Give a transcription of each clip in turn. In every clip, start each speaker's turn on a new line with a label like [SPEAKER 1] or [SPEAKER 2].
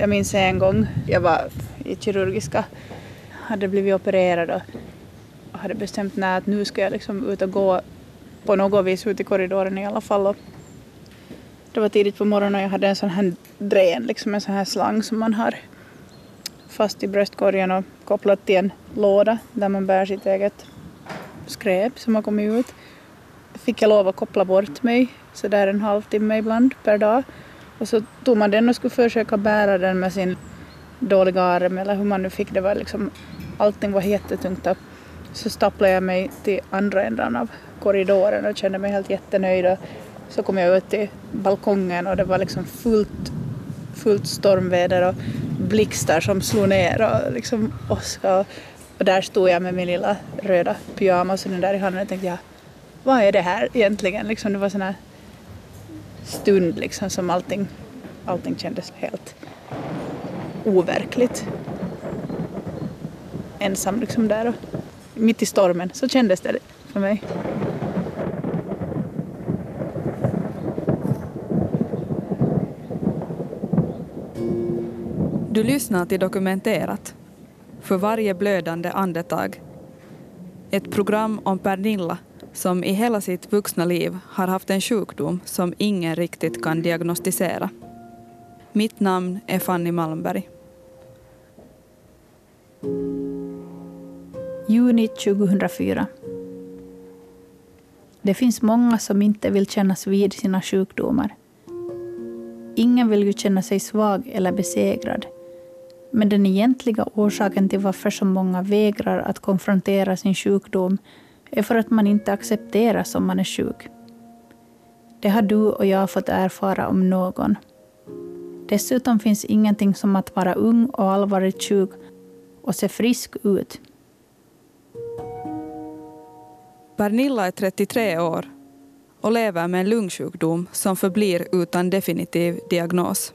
[SPEAKER 1] Jag minns en gång, jag var i kirurgiska, hade blivit opererad och hade bestämt när att nu ska jag liksom ut och gå på något vis ut i korridoren i alla fall. Och det var tidigt på morgonen och jag hade en sån här dren, liksom en sån här slang som man har fast i bröstkorgen och kopplat till en låda där man bär sitt eget skräp som har kommit ut. Fick jag lov att koppla bort mig sådär en halvtimme ibland per dag. Och så tog man den och skulle försöka bära den med sin dåliga arm eller hur man nu fick det. Var liksom, allting var jättetungt. Så stapplade jag mig till andra änden av korridoren och kände mig helt jättenöjd. Och så kom jag ut till balkongen och det var liksom fullt, fullt stormväder och blixtar som slog ner och liksom åska. Och där stod jag med min lilla röda pyjamas och den där i handen och tänkte jag, vad är det här egentligen? Liksom, det var sån här stund liksom som allting, allting kändes helt overkligt. Ensam liksom där och mitt i stormen, så kändes det för mig.
[SPEAKER 2] Du lyssnar till Dokumenterat. För varje blödande andetag. Ett program om Pernilla som i hela sitt vuxna liv har haft en sjukdom som ingen riktigt kan diagnostisera. Mitt namn är Fanny Malmberg.
[SPEAKER 1] Juni 2004. Det finns många som inte vill kännas vid sina sjukdomar. Ingen vill ju känna sig svag eller besegrad. Men den egentliga orsaken till varför så många vägrar att konfrontera sin sjukdom är för att man inte accepteras om man är sjuk. Det har du och jag fått erfara om någon. Dessutom finns ingenting som att vara ung och allvarligt sjuk och se frisk ut.
[SPEAKER 2] Pernilla är 33 år och lever med en lungsjukdom som förblir utan definitiv diagnos.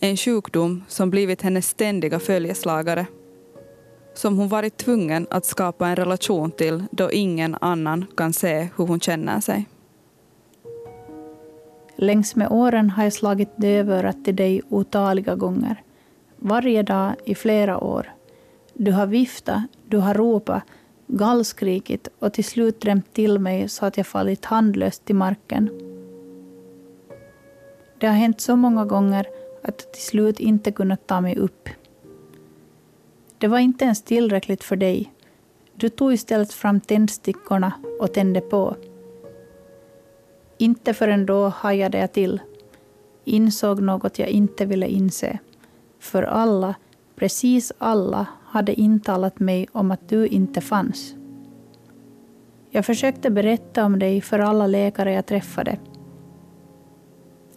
[SPEAKER 2] En sjukdom som blivit hennes ständiga följeslagare. Som hon varit tvungen att skapa en relation till då ingen annan kan se hur hon känner sig.
[SPEAKER 1] Längs med åren har jag slagit dövörat till dig otaliga gånger. Varje dag i flera år. Du har viftat, du har ropat, gallskrikit och till slut drämt till mig så att jag fallit handlöst till marken. Det har hänt så många gånger att jag till slut inte kunnat ta mig upp. Det var inte ens tillräckligt för dig. Du tog istället fram tändstickorna och tände på. Inte förrän då hajade jag till. Insåg något jag inte ville inse. För alla, precis alla, hade intalat mig om att du inte fanns. Jag försökte berätta om dig för alla läkare jag träffade.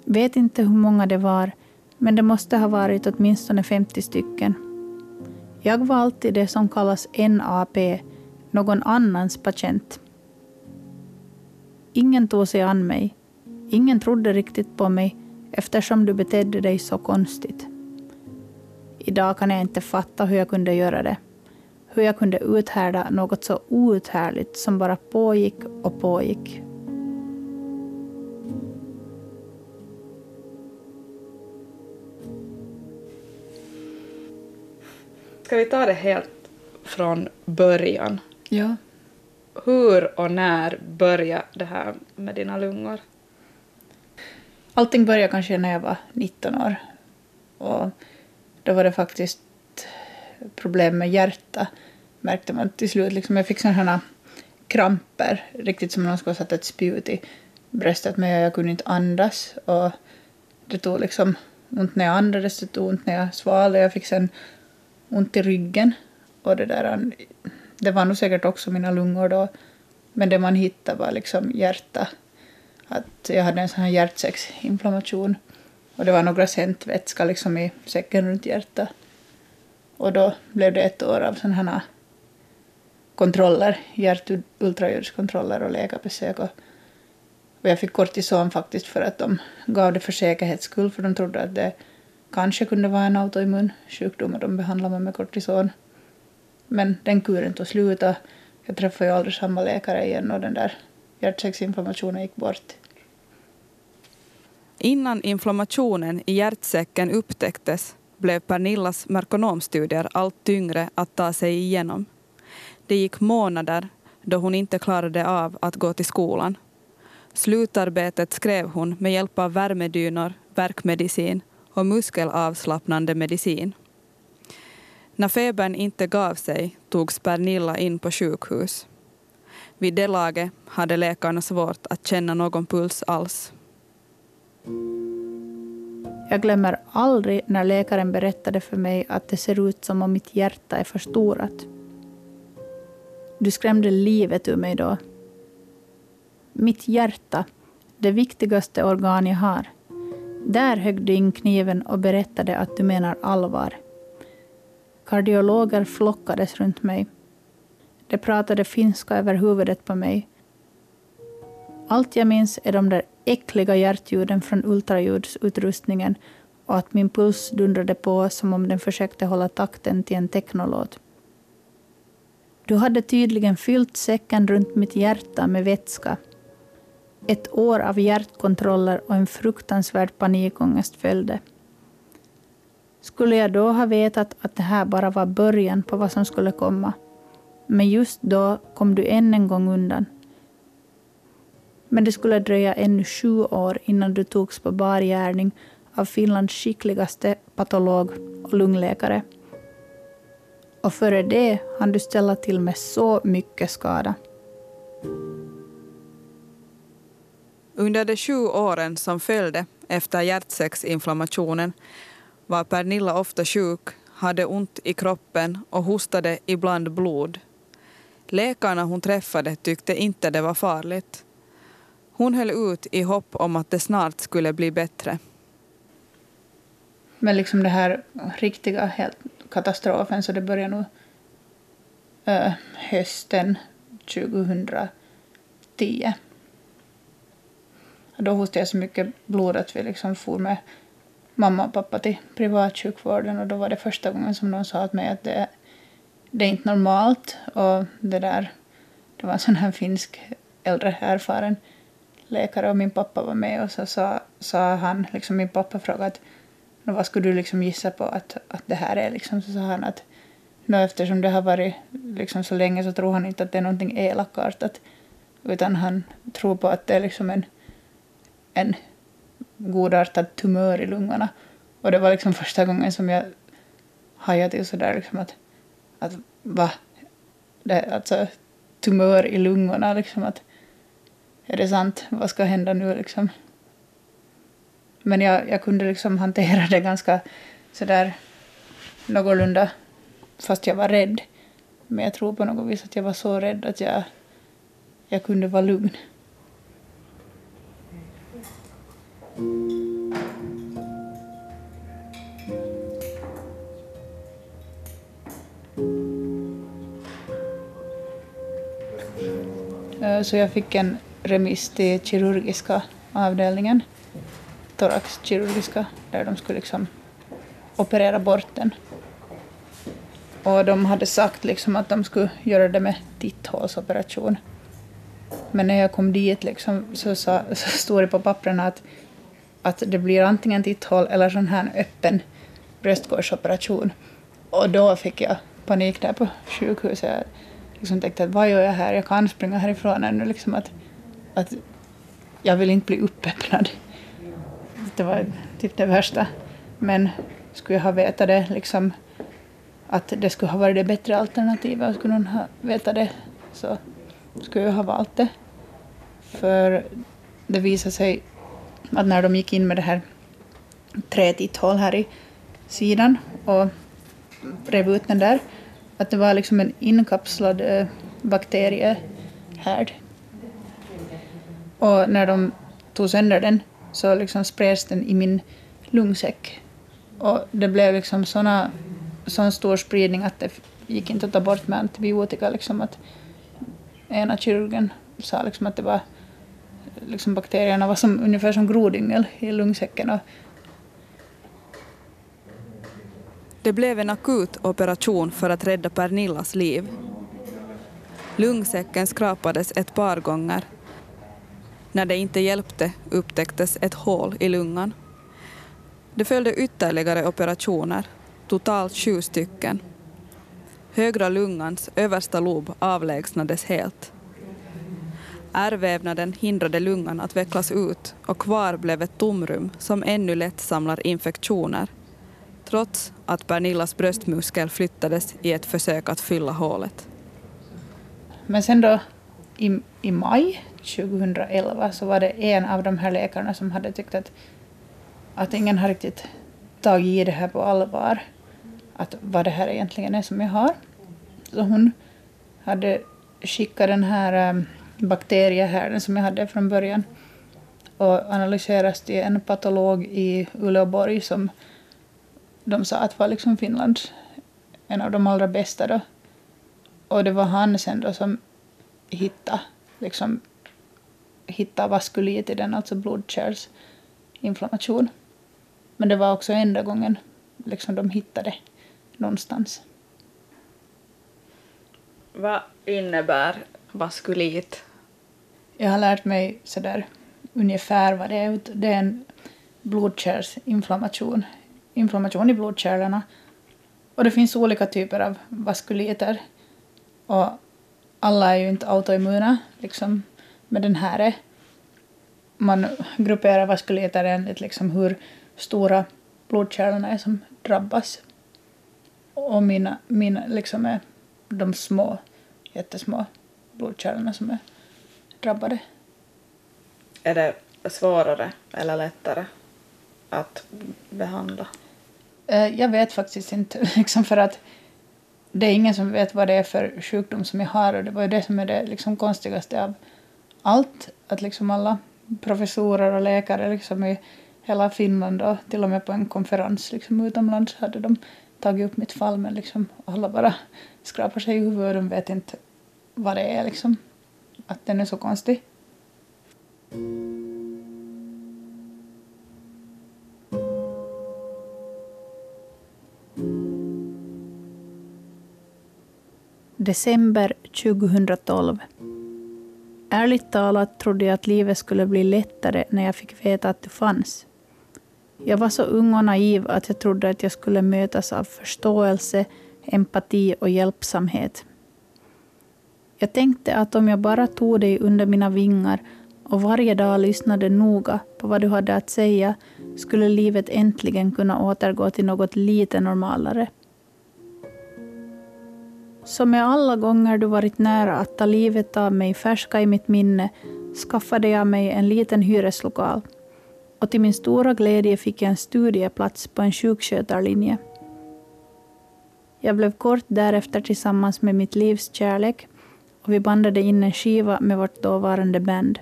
[SPEAKER 1] Vet inte hur många det var, men det måste ha varit åtminstone 50 stycken. Jag var alltid det som kallas NAP, någon annans patient. Ingen tog sig an mig. Ingen trodde riktigt på mig eftersom du betedde dig så konstigt. Idag kan jag inte fatta hur jag kunde göra det. Hur jag kunde uthärda något så outhärdligt som bara pågick och pågick.
[SPEAKER 2] Ska vi ta det helt från början?
[SPEAKER 1] Ja.
[SPEAKER 2] Hur och när började det här med dina lungor?
[SPEAKER 1] Allting började kanske när jag var 19 år. Och då var det faktiskt problem med hjärta, märkte man till slut. Liksom jag fick sådana kramper, riktigt som om någon skulle ha satt ett spjut i bröstet, men jag kunde inte andas. Och det tog liksom ont när jag andades, det tog ont när jag svalde. Jag fick sen ont i ryggen. Och det där, det var nog säkert också mina lungor då. Men det man hittade var liksom hjärta. Att jag hade en sån här hjärtsäcksinflammation. Och det var några cent vätska liksom i säcken runt hjärtat. Och då blev det ett år av sådana här kontroller, hjärtultraljudskontroller och läkarbesök. Och, och jag fick kortison faktiskt för att de gav det för säkerhets skull, för de trodde att det kanske kunde vara en autoimmun sjukdom och de behandlade mig med kortison. Men den kuren tog slut och jag träffade ju aldrig samma läkare igen och den där hjärtsäcksinflammationen gick bort.
[SPEAKER 2] Innan inflammationen i hjärtsäcken upptäcktes blev Pernillas merkonomstudier allt tyngre att ta sig igenom. Det gick månader då hon inte klarade av att gå till skolan. Slutarbetet skrev hon med hjälp av värmedynor, verkmedicin och muskelavslappnande medicin. När febern inte gav sig togs Pernilla in på sjukhus. Vid det laget hade läkarna svårt att känna någon puls alls.
[SPEAKER 1] Jag glömmer aldrig när läkaren berättade för mig att det ser ut som om mitt hjärta är förstorat. Du skrämde livet ur mig då. Mitt hjärta, det viktigaste organ jag har. Där högg du in kniven och berättade att du menar allvar. Kardiologer flockades runt mig. De pratade finska över huvudet på mig. Allt jag minns är de där äckliga hjärtljuden från ultraljudsutrustningen och att min puls dundrade på som om den försökte hålla takten till en technolåt. Du hade tydligen fyllt säcken runt mitt hjärta med vätska. Ett år av hjärtkontroller och en fruktansvärd panikångest följde. Skulle jag då ha vetat att det här bara var början på vad som skulle komma? Men just då kom du än en gång undan. Men det skulle dröja ännu sju år innan du togs på bar gärning av Finlands skickligaste patolog och lungläkare. Och före det hann du ställa till med så mycket skada.
[SPEAKER 2] Under de sju åren som följde efter hjärtsäcksinflammationen var Pernilla ofta sjuk, hade ont i kroppen och hostade ibland blod. Läkarna hon träffade tyckte inte det var farligt. Hon höll ut i hopp om att det snart skulle bli bättre.
[SPEAKER 1] Men liksom det här riktiga helt katastrofen så det började nog äh, hösten 2010. Då hostade jag så mycket blod att vi liksom for med mamma och pappa till privatsjukvården. Och då var det första gången som de sa till mig att det, det är inte normalt. Och det där, det var en sån här finsk äldre erfaren läkare. Och min pappa var med. Och så sa, sa han, liksom min pappa frågade att vad skulle du liksom gissa på att, att det här är? Liksom, så sa han att no, eftersom det har varit liksom så länge så tror han inte att det är någonting elakartat utan han tror på att det är liksom en, en godartad tumör i lungorna. Och det var liksom första gången som jag hajade till sådär liksom att, att va? Det, alltså tumör i lungorna liksom att är det sant? Vad ska hända nu liksom? Men jag, jag kunde liksom hantera det ganska sådär någorlunda fast jag var rädd. Men jag tror på något vis att jag var så rädd att jag, jag kunde vara lugn. Eh, Eh, så jag fick en remiss till kirurgiska avdelningen, thoraxkirurgiska, där de skulle liksom operera bort den. Och de hade sagt liksom att de skulle göra det med titthålsoperation. Men när jag kom dit liksom så, sa, så stod det på papperna att, att det blir antingen titthål eller sån här öppen bröstkorgsoperation. Och då fick jag panik där på sjukhuset. Jag liksom tänkte att vad gör jag här? Jag kan springa härifrån ännu. Liksom att, att jag vill inte bli uppöppnad. Det var typ det värsta. Men skulle jag ha vetat det, liksom, att det skulle ha varit det bättre alternativet, och skulle någon ha vetat det, så skulle jag ha valt det. För det visade sig att när de gick in med det här trätitthål här i sidan och rev ut den där, att det var liksom en inkapslad eh, bakteriehärd och när de tog sönder den så liksom spreds den i min lungsäck. Och det blev liksom såna, sån stor spridning att det gick inte att ta bort med antibiotika. Liksom att ena kirurgen sa liksom att det var liksom bakterierna var som, ungefär som grodyngel i lungsäcken. Och
[SPEAKER 2] det blev en akut operation för att rädda Pernillas liv. Lungsäcken skrapades ett par gånger När det inte hjälpte upptäcktes ett hål i lungan. Det följde ytterligare operationer, totalt sju stycken. Högra lungans översta lob avlägsnades helt. Ärrvävnaden hindrade lungan att vecklas ut och kvar blev ett tomrum som ännu lätt samlar infektioner trots att Pernillas bröstmuskel flyttades i ett försök att fylla hålet.
[SPEAKER 1] Men sen då i, i maj 2011 så var det en av de här läkarna som hade tyckt att, att ingen har riktigt tagit i det här på allvar. Att vad det här egentligen är som jag har. Så hon hade skickat den här ehm, bakteriehärden som jag hade från början och analyseras till en patolog i Uleåborg som de sa att var liksom Finlands en av de allra bästa då. Och det var han sen då som hittade, liksom, hittade vaskulit i den, alltså blodkärlsinflammation. Men det var också enda gången liksom de hittade någonstans.
[SPEAKER 2] Vad innebär vaskulit?
[SPEAKER 1] Jag har lärt mig sådär ungefär vad det är. Det är en blodkärlsinflammation inflammation i blodkärlen. Och det finns olika typer av vaskuliter. Och alla är ju inte autoimmuna, liksom. Men den här är... Man grupperar vaskuliter enligt liksom hur stora blodkärlen är som drabbas. Och mina, mina liksom är de små, jättesmå blodkärlen som är drabbade.
[SPEAKER 2] Är det svårare eller lättare att behandla?
[SPEAKER 1] Eh, jag vet faktiskt inte, liksom för att det är ingen som vet vad det är för sjukdom som jag har och det var ju det som är det liksom konstigaste av allt. Att liksom alla professorer och läkare liksom i hela Finland och till och med på en konferens liksom utomlands hade de tagit upp mitt fall men liksom alla bara skrapar sig i huvudet och de vet inte vad det är liksom. Att den är så konstig. December 2012. Ärligt talat trodde jag att livet skulle bli lättare när jag fick veta att du fanns. Jag var så ung och naiv att jag trodde att jag skulle mötas av förståelse, empati och hjälpsamhet. Jag tänkte att om jag bara tog dig under mina vingar och varje dag lyssnade noga på vad du hade att säga skulle livet äntligen kunna återgå till något lite normalare. Som med alla gånger du varit nära att ta livet av mig färska i mitt minne skaffade jag mig en liten hyreslokal och till min stora glädje fick jag en studieplats på en sjukskötarlinje. Jag blev kort därefter tillsammans med mitt livs kärlek och vi bandade in en skiva med vårt dåvarande band.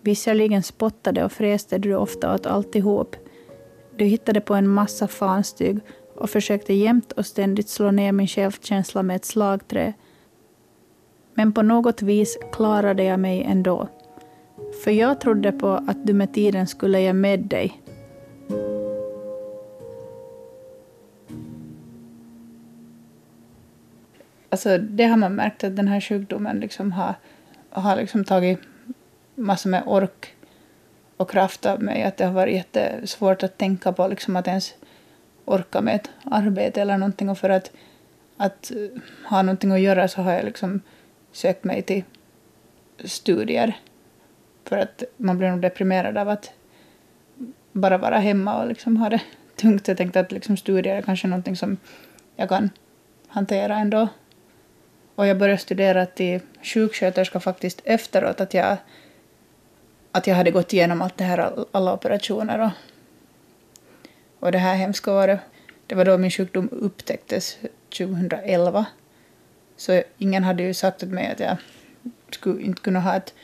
[SPEAKER 1] Visserligen spottade och fräste du ofta åt alltihop. Du hittade på en massa fanstyg och försökte jämt och ständigt slå ner min självkänsla med ett slagträ. Men på något vis klarade jag mig ändå. För jag trodde på att du med tiden skulle ge med dig. Alltså, det har man märkt att den här sjukdomen liksom har, har liksom tagit massor med ork och kraft av mig. Att det har varit jättesvårt att tänka på liksom att ens orka med ett arbete eller någonting och för att, att eh, ha någonting att göra så har jag liksom sökt mig till studier. För att man blir nog deprimerad av att bara vara hemma och liksom ha det tungt. Jag tänkte att liksom studier är kanske någonting som jag kan hantera ändå. Och jag började studera till sjuksköterska faktiskt efteråt att jag, att jag hade gått igenom allt det här, alla operationer och och det här hemska året, det var då min sjukdom upptäcktes 2011. Så ingen hade ju sagt till mig att jag skulle inte kunna ha ett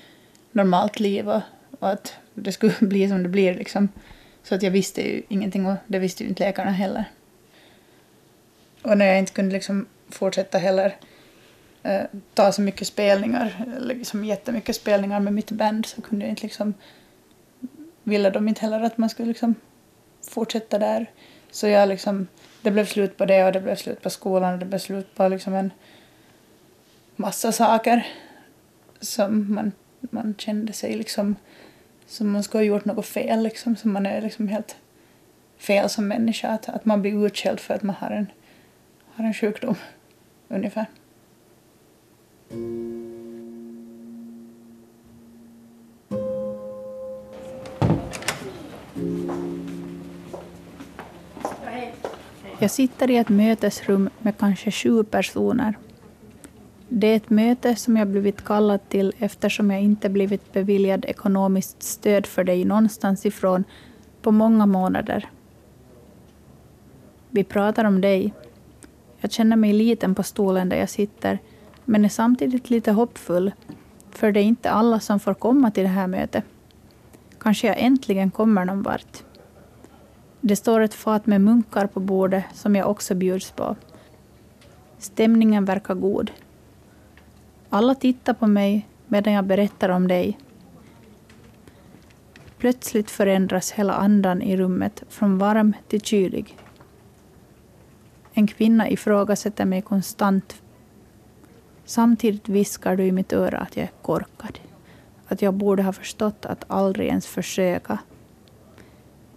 [SPEAKER 1] normalt liv och, och att det skulle bli som det blir. Liksom. Så att jag visste ju ingenting och det visste ju inte läkarna heller. Och när jag inte kunde liksom fortsätta heller eh, ta så mycket spelningar, eller liksom jättemycket spelningar med mitt band så kunde jag inte liksom, ville de inte heller att man skulle liksom fortsätta där. Så jag liksom, det blev slut på det och det blev slut på skolan och det blev slut på liksom en massa saker som man man kände sig liksom som man skulle ha gjort något fel, liksom, som man är liksom helt fel som människa. Att, att man blir utskälld för att man har en, har en sjukdom, ungefär. Jag sitter i ett mötesrum med kanske sju personer. Det är ett möte som jag blivit kallad till eftersom jag inte blivit beviljad ekonomiskt stöd för dig någonstans ifrån på många månader. Vi pratar om dig. Jag känner mig liten på stolen där jag sitter, men är samtidigt lite hoppfull, för det är inte alla som får komma till det här mötet. Kanske jag äntligen kommer någon vart. Det står ett fat med munkar på bordet som jag också bjuds på. Stämningen verkar god. Alla tittar på mig medan jag berättar om dig. Plötsligt förändras hela andan i rummet från varm till kylig. En kvinna ifrågasätter mig konstant. Samtidigt viskar du i mitt öra att jag är korkad. Att jag borde ha förstått att aldrig ens försöka.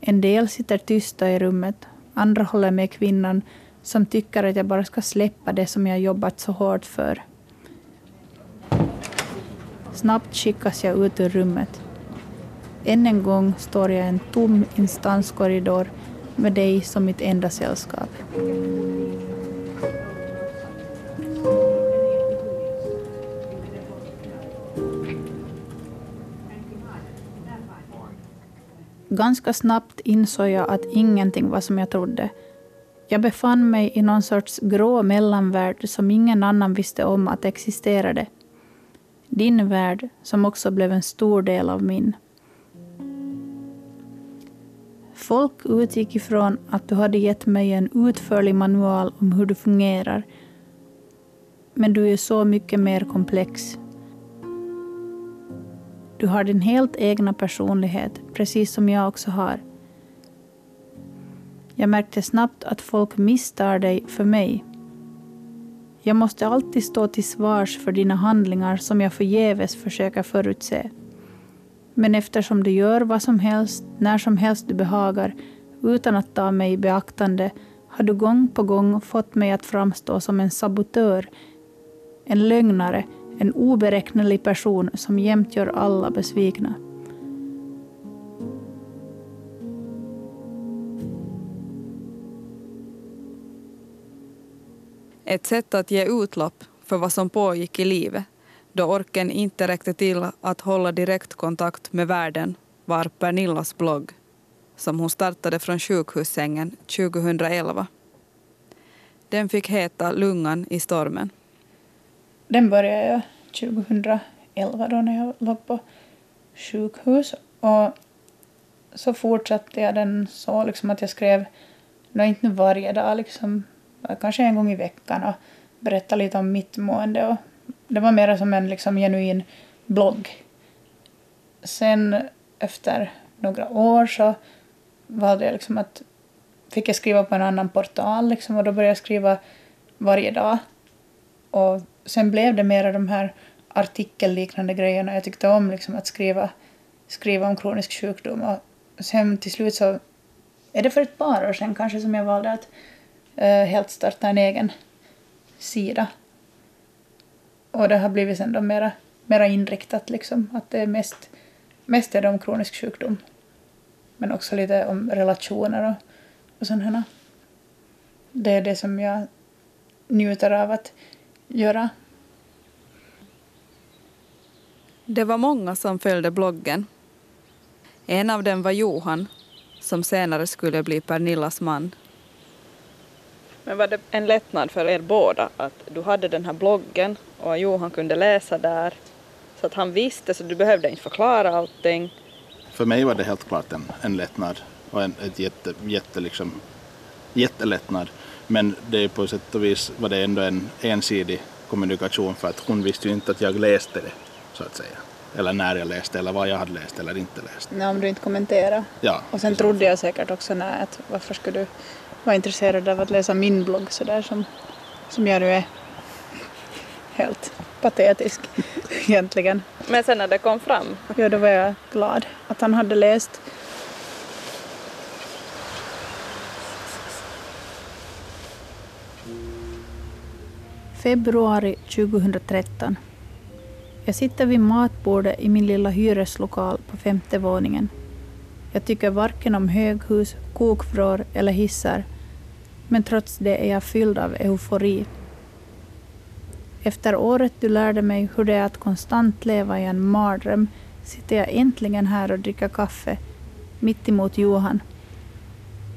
[SPEAKER 1] En del sitter tysta i rummet, andra håller med kvinnan som tycker att jag bara ska släppa det som jag jobbat så hårt för. Snabbt skickas jag ut ur rummet. Än en gång står jag i en tom instanskorridor med dig som mitt enda sällskap. Ganska snabbt insåg jag att ingenting var som jag trodde. Jag befann mig i någon sorts grå mellanvärld som ingen annan visste om att existerade. Din värld, som också blev en stor del av min. Folk utgick ifrån att du hade gett mig en utförlig manual om hur du fungerar. Men du är så mycket mer komplex. Du har din helt egna personlighet, precis som jag också har. Jag märkte snabbt att folk misstar dig för mig. Jag måste alltid stå till svars för dina handlingar som jag förgäves försöker förutse. Men eftersom du gör vad som helst, när som helst du behagar, utan att ta mig i beaktande, har du gång på gång fått mig att framstå som en sabotör, en lögnare, en oberäknelig person som jämt gör alla besvikna.
[SPEAKER 2] Ett sätt att ge utlopp för vad som pågick i livet då orken inte räckte till att hålla direktkontakt med världen var Pernillas blogg som hon startade från sjukhussängen 2011. Den fick heta Lungan i stormen.
[SPEAKER 1] Den började jag 2011 då när jag låg på sjukhus. Och så fortsatte jag den så liksom att jag skrev, inte varje dag, liksom, kanske en gång i veckan och berättade lite om mitt mående. Och det var mer som en liksom, genuin blogg. Sen efter några år så valde jag liksom att fick jag skriva på en annan portal liksom, och då började jag skriva varje dag. Och sen blev det mera de här artikelliknande grejerna. Jag tyckte om liksom att skriva, skriva om kronisk sjukdom. Och sen till slut så är det för ett par år sedan kanske som jag valde att uh, helt starta en egen sida. Och det har blivit sen då mera, mera inriktat liksom. Att det är mest, mest är det om kronisk sjukdom. Men också lite om relationer och, och sådana. Det är det som jag njuter av att göra.
[SPEAKER 2] Det var många som följde bloggen. En av dem var Johan, som senare skulle bli Pernillas man.
[SPEAKER 3] Men var det en lättnad för er båda att du hade den här bloggen och Johan kunde läsa där så att han visste så du behövde inte förklara allting?
[SPEAKER 4] För mig var det helt klart en, en lättnad och en ett jätte, jätte liksom, jättelättnad. Men det är på sätt och vis var det ändå en ensidig kommunikation för att hon visste ju inte att jag läste det så att säga. Eller när jag läste eller vad jag hade läst eller inte läst.
[SPEAKER 1] Nej, om du inte kommenterar.
[SPEAKER 4] Ja,
[SPEAKER 1] Och sen trodde jag säkert också nej, att varför skulle du vara intresserad av att läsa min blogg så där som, som jag nu är helt patetisk egentligen.
[SPEAKER 3] Men sen när det kom fram,
[SPEAKER 1] Ja, då var jag glad att han hade läst. Februari 2013. Jag sitter vid matbordet i min lilla hyreslokal på femte våningen. Jag tycker varken om höghus, kokvrår eller hissar, men trots det är jag fylld av eufori. Efter året du lärde mig hur det är att konstant leva i en mardröm sitter jag äntligen här och dricker kaffe mitt emot Johan.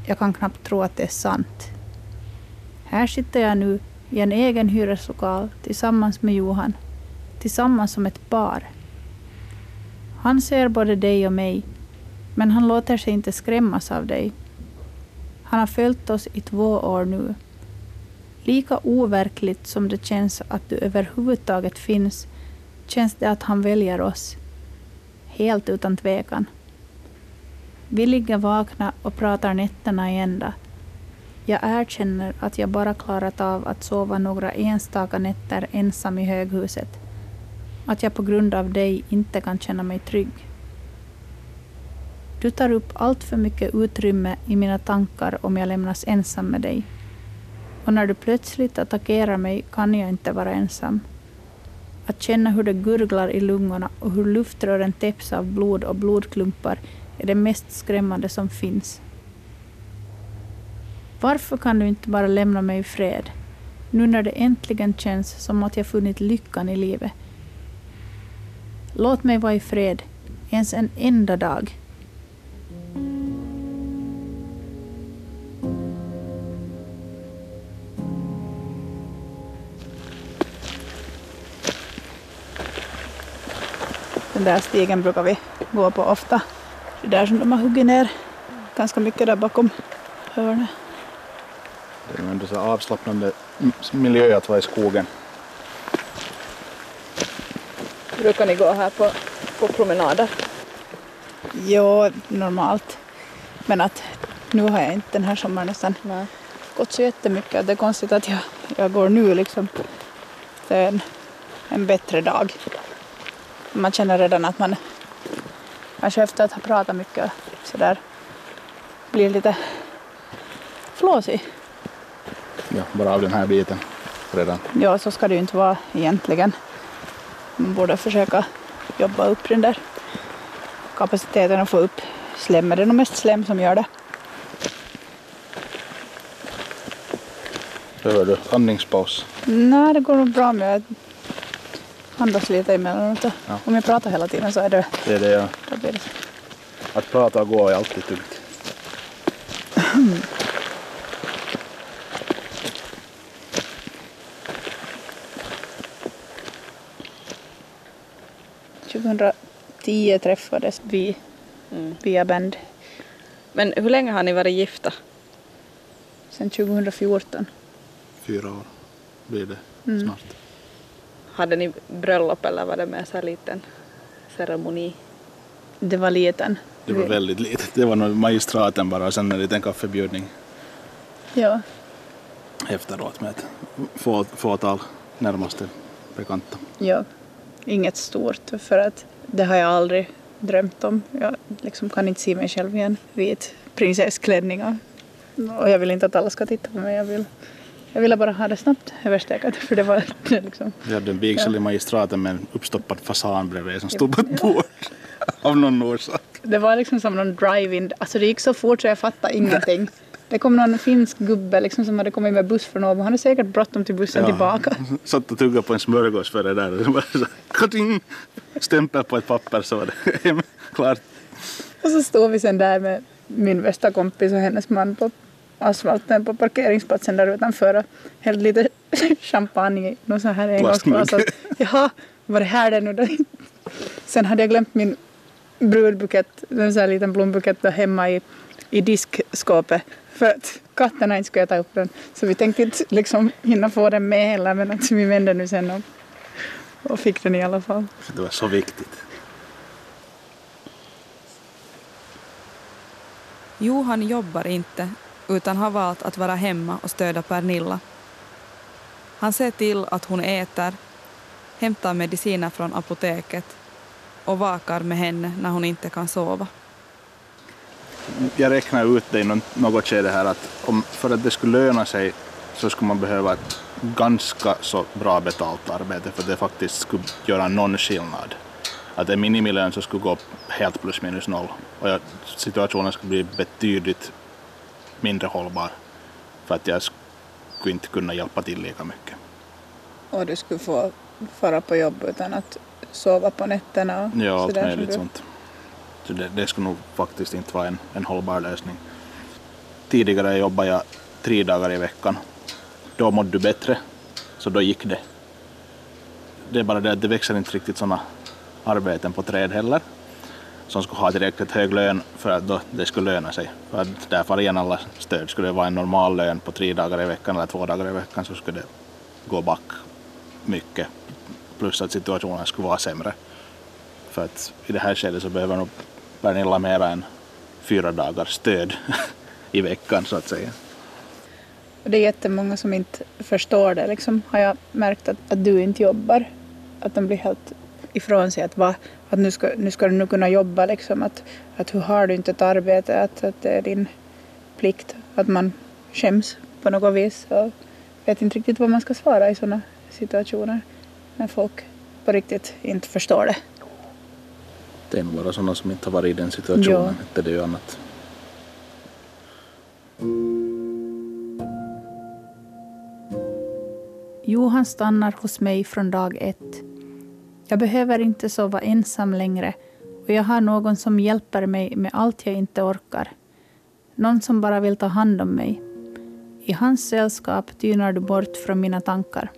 [SPEAKER 1] Jag kan knappt tro att det är sant. Här sitter jag nu i en egen hyreslokal tillsammans med Johan. Tillsammans som ett par. Han ser både dig och mig, men han låter sig inte skrämmas av dig. Han har följt oss i två år nu. Lika overkligt som det känns att du överhuvudtaget finns, känns det att han väljer oss. Helt utan tvekan. Vi ligger vakna och pratar nätterna i ända. Jag erkänner att jag bara klarat av att sova några enstaka nätter ensam i höghuset. Att jag på grund av dig inte kan känna mig trygg. Du tar upp allt för mycket utrymme i mina tankar om jag lämnas ensam med dig. Och när du plötsligt attackerar mig kan jag inte vara ensam. Att känna hur det gurglar i lungorna och hur luftrören täpps av blod och blodklumpar är det mest skrämmande som finns. Varför kan du inte bara lämna mig i fred? Nu när det äntligen känns som att jag funnit lyckan i livet. Låt mig vara i fred, ens en enda dag. Den där stigen brukar vi gå på ofta. Det är där som de har huggit ner ganska mycket där bakom hörnet.
[SPEAKER 4] Det är ju ändå så avslappnande miljö att vara i skogen.
[SPEAKER 3] brukar ni gå här på, på promenader?
[SPEAKER 1] Jo, normalt. Men att nu har jag inte den här sommaren nästan
[SPEAKER 3] Nej.
[SPEAKER 1] gått så jättemycket. Det är konstigt att jag, jag går nu liksom. Det är en, en bättre dag. Man känner redan att man kanske efter att ha pratat mycket så där blir lite flåsig.
[SPEAKER 4] Ja, bara av den här biten redan.
[SPEAKER 1] Ja, så ska det ju inte vara egentligen. Man borde försöka jobba upp den där kapaciteten och få upp slem. Det är nog mest slem som gör det.
[SPEAKER 4] Behöver du andningspaus?
[SPEAKER 1] Nej, det går nog bra med att andas lite emellanåt.
[SPEAKER 4] Ja.
[SPEAKER 1] Om jag pratar hela tiden så är det,
[SPEAKER 4] Det är det
[SPEAKER 1] så.
[SPEAKER 4] Att prata och gå är alltid tungt.
[SPEAKER 1] 2010 träffades vi
[SPEAKER 3] Mm.
[SPEAKER 1] via band.
[SPEAKER 3] Men hur länge har ni varit gifta?
[SPEAKER 1] Sen 2014.
[SPEAKER 4] Fyra år blir det
[SPEAKER 1] Mm.
[SPEAKER 4] snart.
[SPEAKER 3] Hade ni bröllop eller var det mer så här liten ceremoni?
[SPEAKER 1] Det var liten.
[SPEAKER 4] Det var väldigt litet. Det var nog magistraten bara och sen en liten kaffebjudning
[SPEAKER 1] Ja,
[SPEAKER 4] efteråt med ett få, fåtal närmaste bekanta.
[SPEAKER 1] ja. Inget stort för att det har jag aldrig drömt om. Jag liksom kan inte se mig själv i en vit prinsessklänning. Och, jag vill inte att alla ska titta på mig. Jag, vill, jag ville bara ha det snabbt överstökat för det var liksom
[SPEAKER 4] Vi hade en vigsel i magistraten med en uppstoppad fasan bredvid som stod på ett bord. Av någon orsak.
[SPEAKER 1] Det var liksom som någon drive-in. Alltså det gick så fort så jag fattade ingenting. Det kom någon finsk gubbe liksom som hade kommit med buss från Åbo. Han hade säkert bråttom till bussen tillbaka.
[SPEAKER 4] Satt och tuggade på en smörgås för det där. Och så bara så, kating! Stämpel på ett papper så var det hem. Klart.
[SPEAKER 1] Och så stod vi sen där med min bästa kompis och hennes man på asfalten på parkeringsplatsen där utanför och hällde lite champagne i någon sån här engångsglas. Och, Jaha, var det här det nu då? Sen hade jag glömt min brudbukett, en sån här liten blombukett där hemma i, i diskskåpet för att katterna inte skulle äta upp den. Så vi tänkte inte liksom hinna få den med heller men att vi vände nu sen och, och fick den i alla fall.
[SPEAKER 4] För det var så viktigt.
[SPEAKER 2] Johan jobbar inte utan har valt att vara hemma och stödja Pernilla. Han ser till att hon äter, hämtar mediciner från apoteket och vakar med henne när hon inte kan sova.
[SPEAKER 4] Jag räknar ut det i något skede här att om, för att det skulle löna sig så skulle man behöva ett ganska så bra betalt arbete för att det faktiskt skulle göra någon skillnad. Att en minimilön så skulle gå helt plus minus noll och jag, situationen skulle bli betydligt mindre hållbar för att jag skulle inte kunna hjälpa till lika mycket.
[SPEAKER 1] Och du skulle få fara på jobb utan att sova på nätterna och
[SPEAKER 4] Ja, allt möjligt sånt. Så det, det skulle nog faktiskt inte vara en, en hållbar lösning. Tidigare jobbade jag tre dagar i veckan. Då mådde du bättre, så då gick det. Det är bara det att det växer inte riktigt sådana arbeten på träd heller som skulle ha tillräckligt hög lön för att då det skulle löna sig. För att där far igen alla stöd. Skulle det vara en normal lön på tre dagar i veckan eller två dagar i veckan så skulle det gå back mycket. Plus att situationen skulle vara sämre. För att i det här skedet så behöver nog Pernilla mera än fyra dagars stöd i veckan så att säga.
[SPEAKER 1] Och det är jättemånga som inte förstår det. Liksom, har jag märkt att, att du inte jobbar. Att de blir helt ifrån sig. Att, va, att nu, ska, nu ska du nog kunna jobba. Liksom, att, att hur har du inte ett arbete? Att, att det är din plikt. Att man skäms på något vis. Och vet inte riktigt vad man ska svara i sådana situationer. När folk på riktigt inte förstår det.
[SPEAKER 4] Det är nog bara sådana som inte har varit i den situationen.
[SPEAKER 1] Ja.
[SPEAKER 4] Det är ju annat.
[SPEAKER 1] Johan stannar hos mig från dag ett. Jag behöver inte sova ensam längre och jag har någon som hjälper mig med allt jag inte orkar. Någon som bara vill ta hand om mig. I hans sällskap tynar du bort från mina tankar.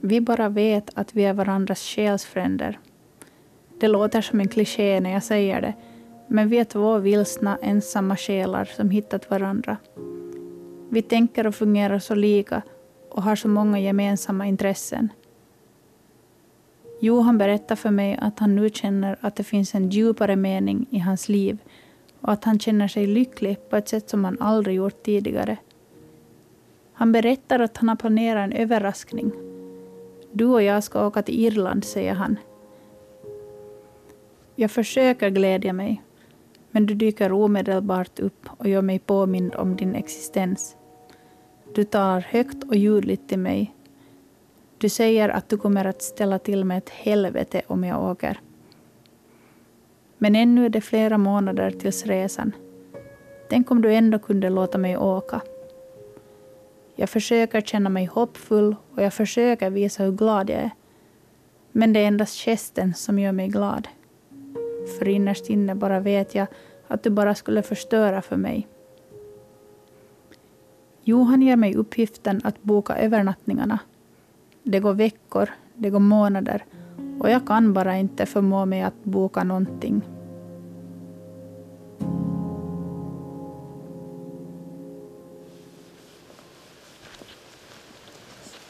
[SPEAKER 1] Vi bara vet att vi är varandras själsfränder. Det låter som en kliché när jag säger det, men vi är två vilsna, ensamma själar som hittat varandra. Vi tänker och fungerar så lika och har så många gemensamma intressen. Johan berättar för mig att han nu känner att det finns en djupare mening i hans liv och att han känner sig lycklig på ett sätt som han aldrig gjort tidigare. Han berättar att han har planerat en överraskning. Du och jag ska åka till Irland, säger han. Jag försöker glädja mig, men du dyker omedelbart upp och gör mig påmind om din existens. Du talar högt och ljudligt till mig. Du säger att du kommer att ställa till med ett helvete om jag åker. Men ännu är det flera månader tills resan. Tänk om du ändå kunde låta mig åka. Jag försöker känna mig hoppfull och jag försöker visa hur glad jag är. Men det är endast gesten som gör mig glad. För innerst inne bara vet jag att du bara skulle förstöra för mig. Johan ger mig uppgiften att boka övernattningarna. Det går veckor, det går månader och jag kan bara inte förmå mig att boka någonting.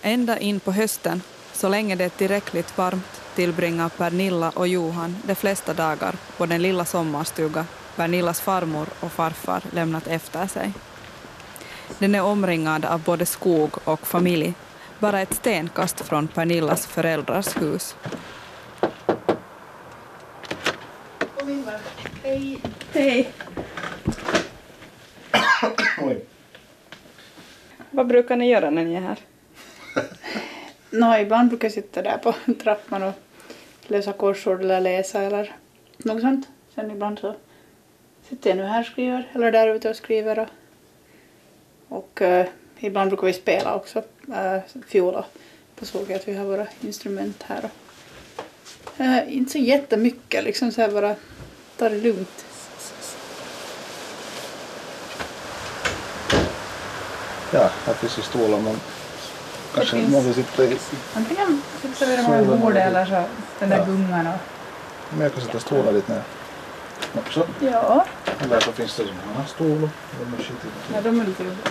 [SPEAKER 2] Ända in på hösten, så länge det är tillräckligt varmt, tillbringar Pernilla och Johan de flesta dagar på den lilla sommarstuga Pernillas farmor och farfar lämnat efter sig. Den är omringad av både skog och familj, bara ett stenkast från Pernillas föräldrars hus.
[SPEAKER 1] Hej. Hej.
[SPEAKER 3] Vad brukar ni göra när ni är här?
[SPEAKER 1] no, ibland brukar jag sitta där på trappan och läsa korsord eller läsa eller något sånt. Sen ibland så sitter jag nu här och skriver eller där ute och skriver. Och, och uh, ibland brukar vi spela också uh, fiol och så, såg jag att vi har våra instrument här. Och, uh, inte så jättemycket, liksom så här bara ta det lugnt.
[SPEAKER 4] Ja, här finns ju stolar men kanske
[SPEAKER 1] finns-
[SPEAKER 4] någon sitta i.
[SPEAKER 1] Antingen sitter vi
[SPEAKER 4] det
[SPEAKER 1] bordet
[SPEAKER 4] nog.
[SPEAKER 1] eller så den där
[SPEAKER 4] Ja.
[SPEAKER 1] gungan och
[SPEAKER 4] Men jag kan sätta stolar dit ner. Också.
[SPEAKER 1] ja,
[SPEAKER 4] Eller så finns det sådana stolar. De är
[SPEAKER 1] ja de är lite jobbiga.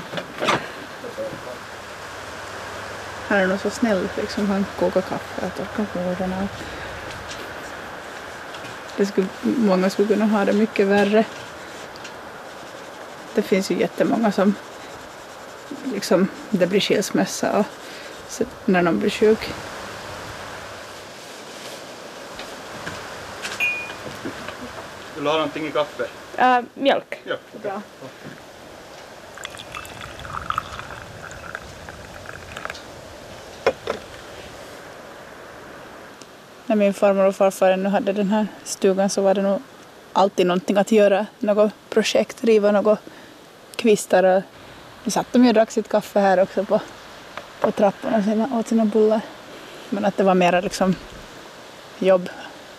[SPEAKER 1] Han är nog så snäll liksom. Han kokar kaffe och torkar borden. och- Det skulle, många skulle kunna ha det mycket värre. Det finns ju jättemånga som liksom, det blir skilsmässa och när de blir sjuk.
[SPEAKER 4] Vill du ha någonting i kaffe?
[SPEAKER 3] Äh, mjölk.
[SPEAKER 4] Ja.
[SPEAKER 1] Bra. När min farmor och farfar ännu hade den här stugan så var det nog alltid någonting att göra. Något projekt, riva något kvistar och nu satt de ju och drack sitt kaffe här också på, på trapporna och sina, åt sina bullar. Men att det var mera liksom jobb.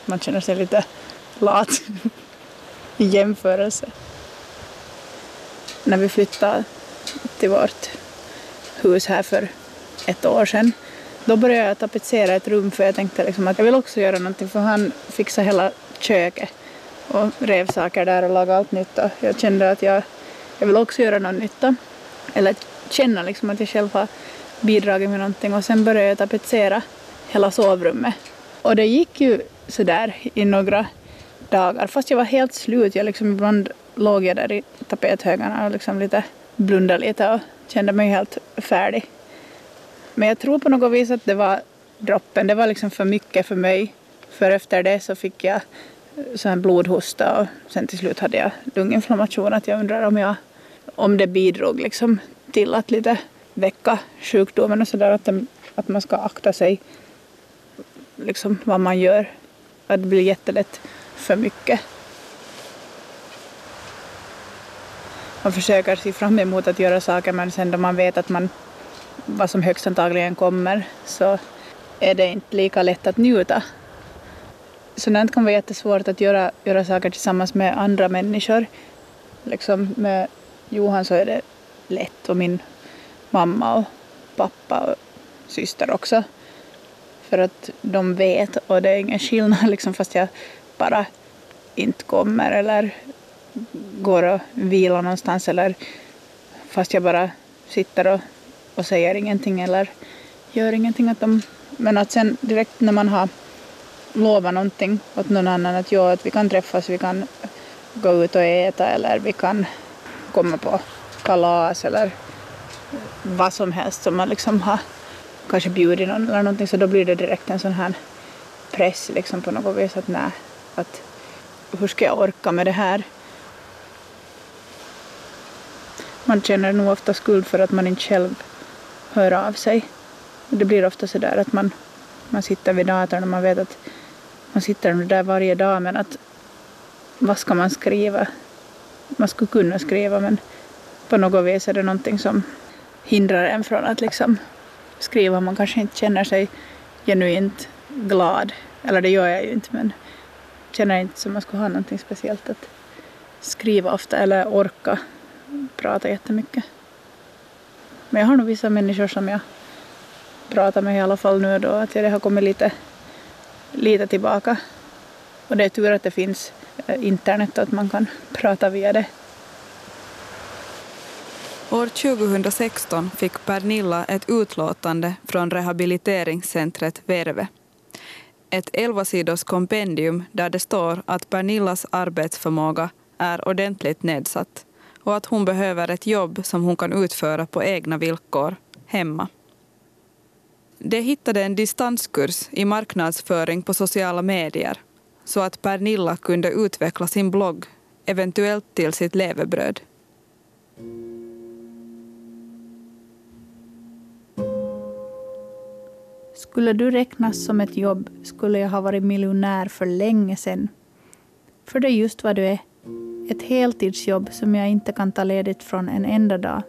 [SPEAKER 1] Man känner sig lite lat i jämförelse. När vi flyttade till vårt hus här för ett år sedan då började jag tapetsera ett rum för jag tänkte liksom att jag vill också göra någonting för han fixade hela köket och rev saker där och lagade allt nytt och jag kände att jag, jag vill också göra någon nytta. Eller känna liksom att jag själv har bidragit med någonting och sen började jag tapetsera hela sovrummet. Och det gick ju sådär i några dagar fast jag var helt slut. Jag liksom ibland låg jag där i tapethögarna och liksom lite blundade lite och kände mig helt färdig. Men jag tror på något vis att det var droppen. Det var liksom för mycket för mig. För efter det så fick jag så här blodhosta och sen till slut hade jag lunginflammation. Att jag undrar om, jag, om det bidrog liksom till att lite väcka sjukdomen och sådär. Att, den- att man ska akta sig liksom vad man gör. Att det blir jättelätt för mycket. Man försöker se fram emot att göra saker men sen då man vet att man vad som högst antagligen kommer så är det inte lika lätt att njuta. Sådant kan vara jättesvårt att göra, göra saker tillsammans med andra människor. Liksom med Johan så är det lätt och min mamma och pappa och syster också. För att de vet och det är ingen skillnad liksom fast jag bara inte kommer eller går och vilar någonstans eller fast jag bara sitter och, och säger ingenting eller gör ingenting. Att de, men att sen direkt när man har lovat någonting åt någon annan att, ja, att vi kan träffas, vi kan gå ut och äta eller vi kan komma på kalas eller vad som helst som man liksom har kanske bjudit någon eller någonting så då blir det direkt en sån här press liksom på något vis att nej, att hur ska jag orka med det här? Man känner nog ofta skuld för att man inte själv hör av sig. Det blir ofta så där att man, man sitter vid datorn och man vet att man sitter där varje dag men att vad ska man skriva? Man skulle kunna skriva men på något vis är det någonting som hindrar en från att liksom skriva. Man kanske inte känner sig genuint glad. Eller det gör jag ju inte men känner inte som man skulle ha någonting speciellt att skriva ofta eller orka prata jättemycket. Men jag har nog vissa människor som jag pratar med i alla fall nu då att det har kommit lite, lite tillbaka. Och det är tur att det finns eh, internet och att man kan prata via det.
[SPEAKER 2] År 2016 fick Pernilla ett utlåtande från rehabiliteringscentret Verve. Ett 11-sidors kompendium där det står att Pernillas arbetsförmåga är ordentligt nedsatt och att hon behöver ett jobb som hon kan utföra på egna villkor, hemma. De hittade en distanskurs i marknadsföring på sociala medier så att Pernilla kunde utveckla sin blogg, eventuellt till sitt levebröd.
[SPEAKER 1] Skulle du räknas som ett jobb skulle jag ha varit miljonär för länge sedan. För det är just vad du är. Ett heltidsjobb som jag inte kan ta ledigt från en enda dag.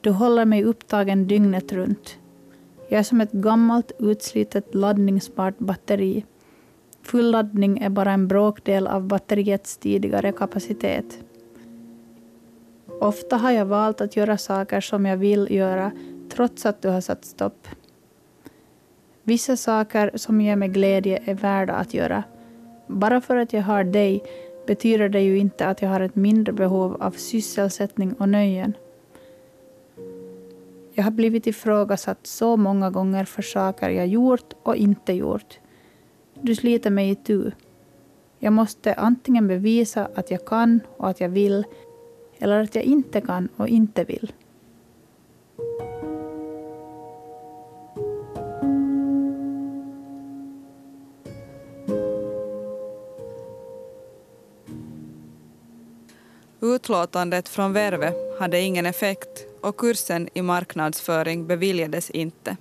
[SPEAKER 1] Du håller mig upptagen dygnet runt. Jag är som ett gammalt utslitet laddningsbart batteri. Full laddning är bara en bråkdel av batteriets tidigare kapacitet. Ofta har jag valt att göra saker som jag vill göra trots att du har satt stopp. Vissa saker som ger mig glädje är värda att göra. Bara för att jag har dig betyder det ju inte att jag har ett mindre behov av sysselsättning och nöjen. Jag har blivit ifrågasatt så många gånger för saker jag gjort och inte gjort. Du sliter mig i tu. Jag måste antingen bevisa att jag kan och att jag vill eller att jag inte kan och inte vill.
[SPEAKER 2] Utlåtandet från Verve hade ingen effekt och kursen i marknadsföring beviljades inte.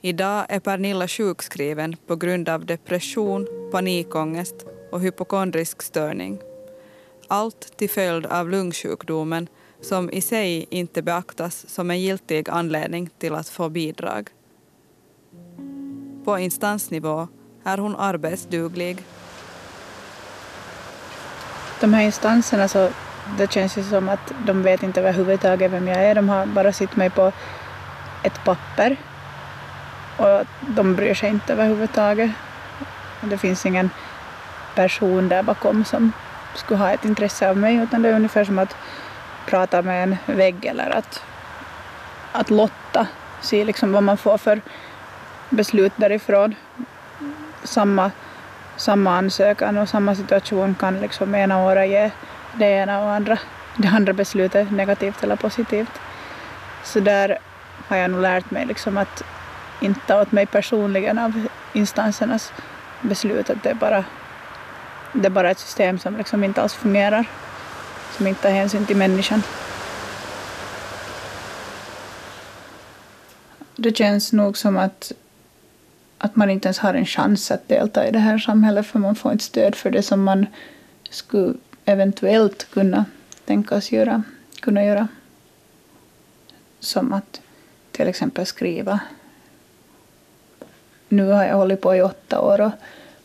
[SPEAKER 2] Idag är Pernilla sjukskriven på grund av depression, panikångest och hypokondrisk störning. Allt till följd av lungsjukdomen som i sig inte beaktas som en giltig anledning till att få bidrag. På instansnivå är hon arbetsduglig.
[SPEAKER 1] De här instanserna så det känns ju som att de vet inte överhuvudtaget vem jag är. De har bara sett mig på ett papper och de bryr sig inte överhuvudtaget. Det finns ingen person där bakom som skulle ha ett intresse av mig utan det är ungefär som att prata med en vägg eller att, att lotta, se liksom vad man får för beslut därifrån. Samma, samma ansökan och samma situation kan liksom ena året ge det ena och andra, det andra beslutet negativt eller positivt. Så där har jag nog lärt mig liksom att inte ta åt mig personligen av instansernas beslut. Att det, är bara, det är bara ett system som liksom inte alls fungerar, som inte tar hänsyn till människan. Det känns nog som att, att man inte ens har en chans att delta i det här samhället för man får inte stöd för det som man skulle eventuellt kunna tänkas göra, kunna göra. Som att till exempel skriva. Nu har jag hållit på i åtta år och,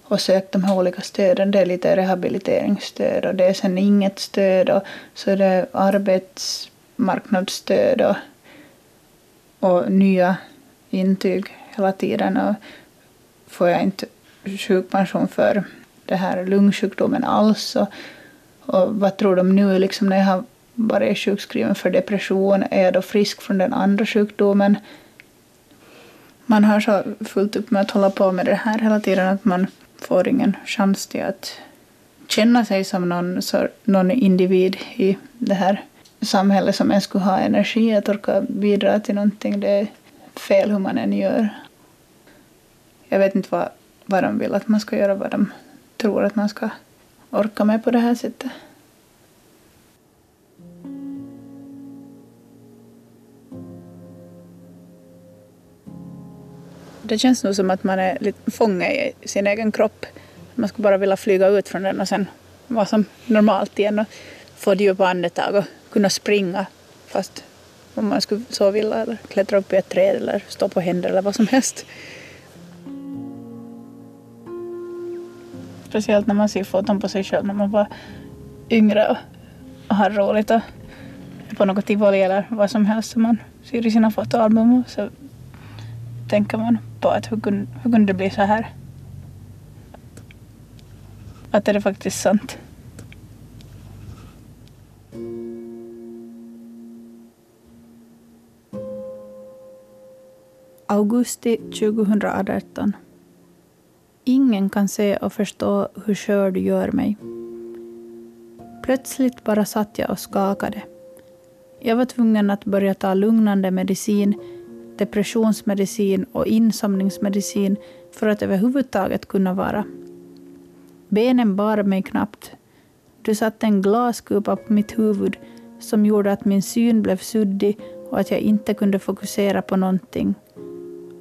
[SPEAKER 1] och sökt de här olika stöden. Det är lite rehabiliteringsstöd och det är sen inget stöd och så är det arbetsmarknadsstöd och, och nya intyg hela tiden. Och får jag inte sjukpension för det här lungsjukdomen alls. Och, och vad tror de nu liksom när jag har varit sjukskriven för depression? Är jag då frisk från den andra sjukdomen? Man har så fullt upp med att hålla på med det här hela tiden att man får ingen chans till att känna sig som någon, så, någon individ i det här samhället som ens skulle ha energi att orka bidra till någonting. Det är fel hur man än gör. Jag vet inte vad, vad de vill att man ska göra, vad de tror att man ska orka med på det här sättet. Det känns nog som att man är lite fånge i sin egen kropp. Man skulle bara vilja flyga ut från den och sen vara som normalt igen och få djupa andetag och kunna springa fast om man skulle så vilja eller klättra upp i ett träd eller stå på händer eller vad som helst. Speciellt när man ser foton på sig själv när man var yngre och, och har roligt och är på något tivoli eller vad som helst som man ser i sina fotoalbum så tänker man på att hur kunde, hur kunde det bli så här? Att är det faktiskt sant? Augusti 2018 Ingen kan se och förstå hur skör du gör mig. Plötsligt bara satt jag och skakade. Jag var tvungen att börja ta lugnande medicin, depressionsmedicin och insomningsmedicin för att överhuvudtaget kunna vara. Benen bar mig knappt. Du satte en glaskupa på mitt huvud som gjorde att min syn blev suddig och att jag inte kunde fokusera på någonting.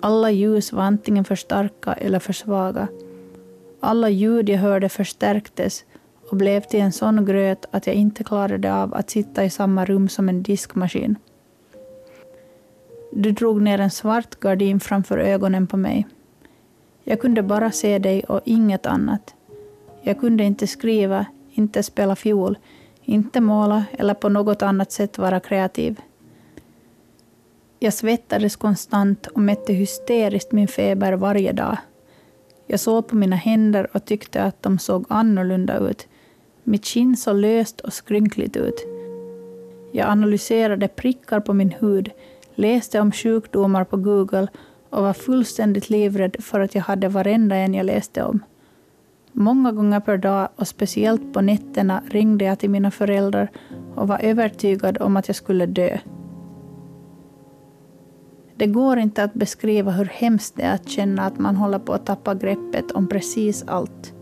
[SPEAKER 1] Alla ljus var antingen för starka eller för svaga. Alla ljud jag hörde förstärktes och blev till en sån gröt att jag inte klarade av att sitta i samma rum som en diskmaskin. Du drog ner en svart gardin framför ögonen på mig. Jag kunde bara se dig och inget annat. Jag kunde inte skriva, inte spela fiol, inte måla eller på något annat sätt vara kreativ. Jag svettades konstant och mätte hysteriskt min feber varje dag. Jag såg på mina händer och tyckte att de såg annorlunda ut. Mitt kinn såg löst och skrynkligt ut. Jag analyserade prickar på min hud, läste om sjukdomar på Google och var fullständigt livrädd för att jag hade varenda en jag läste om. Många gånger per dag och speciellt på nätterna ringde jag till mina föräldrar och var övertygad om att jag skulle dö. Det går inte att beskriva hur hemskt det är att känna att man håller på att tappa greppet om precis allt.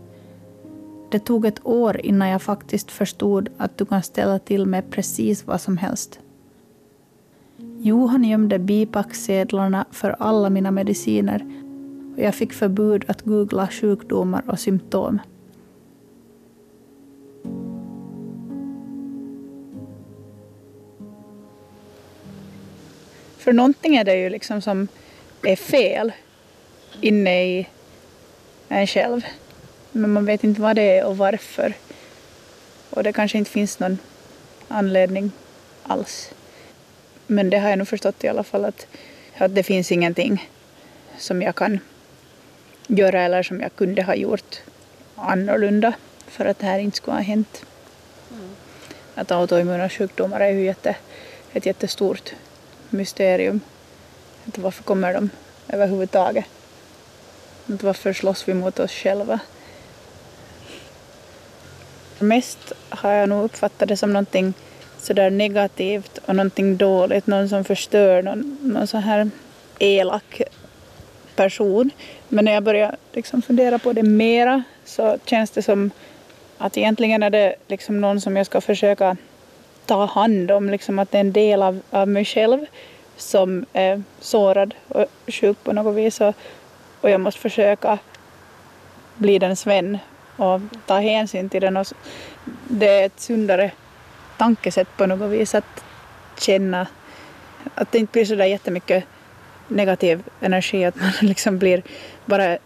[SPEAKER 1] Det tog ett år innan jag faktiskt förstod att du kan ställa till med precis vad som helst. Johan gömde bipacksedlarna för alla mina mediciner och jag fick förbud att googla sjukdomar och symptom. För någonting är det ju liksom som är fel inne i en själv. Men man vet inte vad det är och varför. Och det kanske inte finns någon anledning alls. Men det har jag nog förstått i alla fall att, att det finns ingenting som jag kan göra eller som jag kunde ha gjort annorlunda för att det här inte skulle ha hänt. Mm. Att autoimmuna sjukdomar är ju jätte, ett jättestort mysterium. Att varför kommer de överhuvudtaget? Att varför slåss vi mot oss själva? Mest har jag nog uppfattat det som någonting sådär negativt och någonting dåligt, någon som förstör, någon, någon sån här elak person. Men när jag börjar liksom fundera på det mera så känns det som att egentligen är det liksom någon som jag ska försöka ta hand om, liksom att det är en del av, av mig själv som är sårad och sjuk på något vis och, och jag måste försöka bli dens vän och ta hänsyn till den. Och det är ett sundare tankesätt på något vis att känna att det inte blir så där jättemycket negativ energi, att man liksom blir bara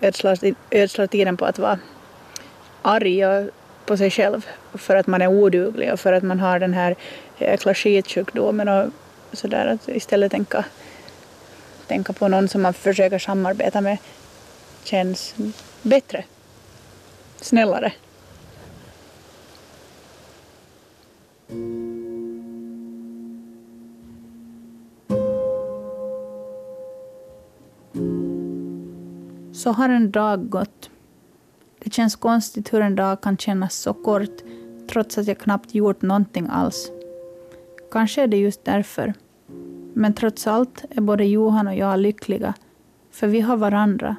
[SPEAKER 1] ödslar, ödslar tiden på att vara arg på sig själv för att man är oduglig och för att man har den här eh, jäkla skitsjukdomen och sådär. Att istället tänka, tänka på någon som man försöker samarbeta med känns bättre, snällare. Så har en dag gått. Det känns konstigt hur en dag kan kännas så kort trots att jag knappt gjort någonting alls. Kanske är det just därför. Men trots allt är både Johan och jag lyckliga, för vi har varandra.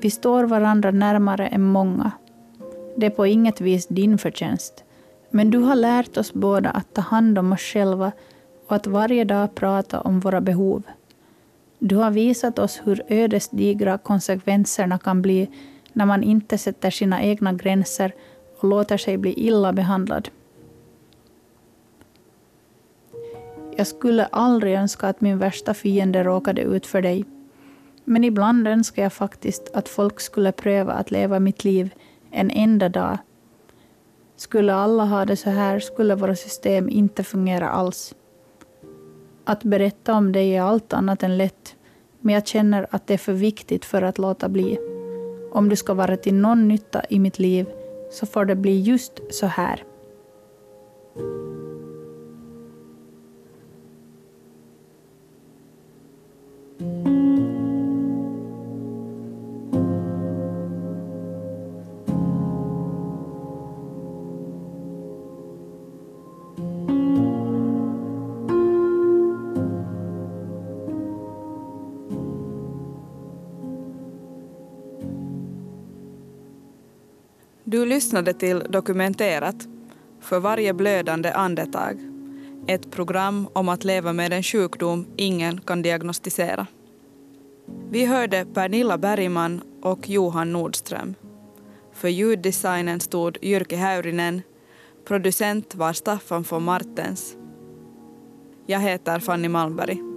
[SPEAKER 1] Vi står varandra närmare än många. Det är på inget vis din förtjänst. Men du har lärt oss båda att ta hand om oss själva och att varje dag prata om våra behov. Du har visat oss hur ödesdigra konsekvenserna kan bli när man inte sätter sina egna gränser och låter sig bli illa behandlad. Jag skulle aldrig önska att min värsta fiende råkade ut för dig. Men ibland önskar jag faktiskt att folk skulle pröva att leva mitt liv en enda dag. Skulle alla ha det så här skulle våra system inte fungera alls. Att berätta om dig är allt annat än lätt, men jag känner att det är för viktigt för att låta bli. Om du ska vara till någon nytta i mitt liv så får det bli just så här.
[SPEAKER 2] Lyssnade till Dokumenterat för varje blödande andetag. Ett program om att leva med en sjukdom ingen kan diagnostisera. Vi hörde Pernilla Bergman och Johan Nordström. För ljuddesignen stod Jyrki Häyrinen. Producent var Staffan von Martens. Jag heter Fanny Malmberg.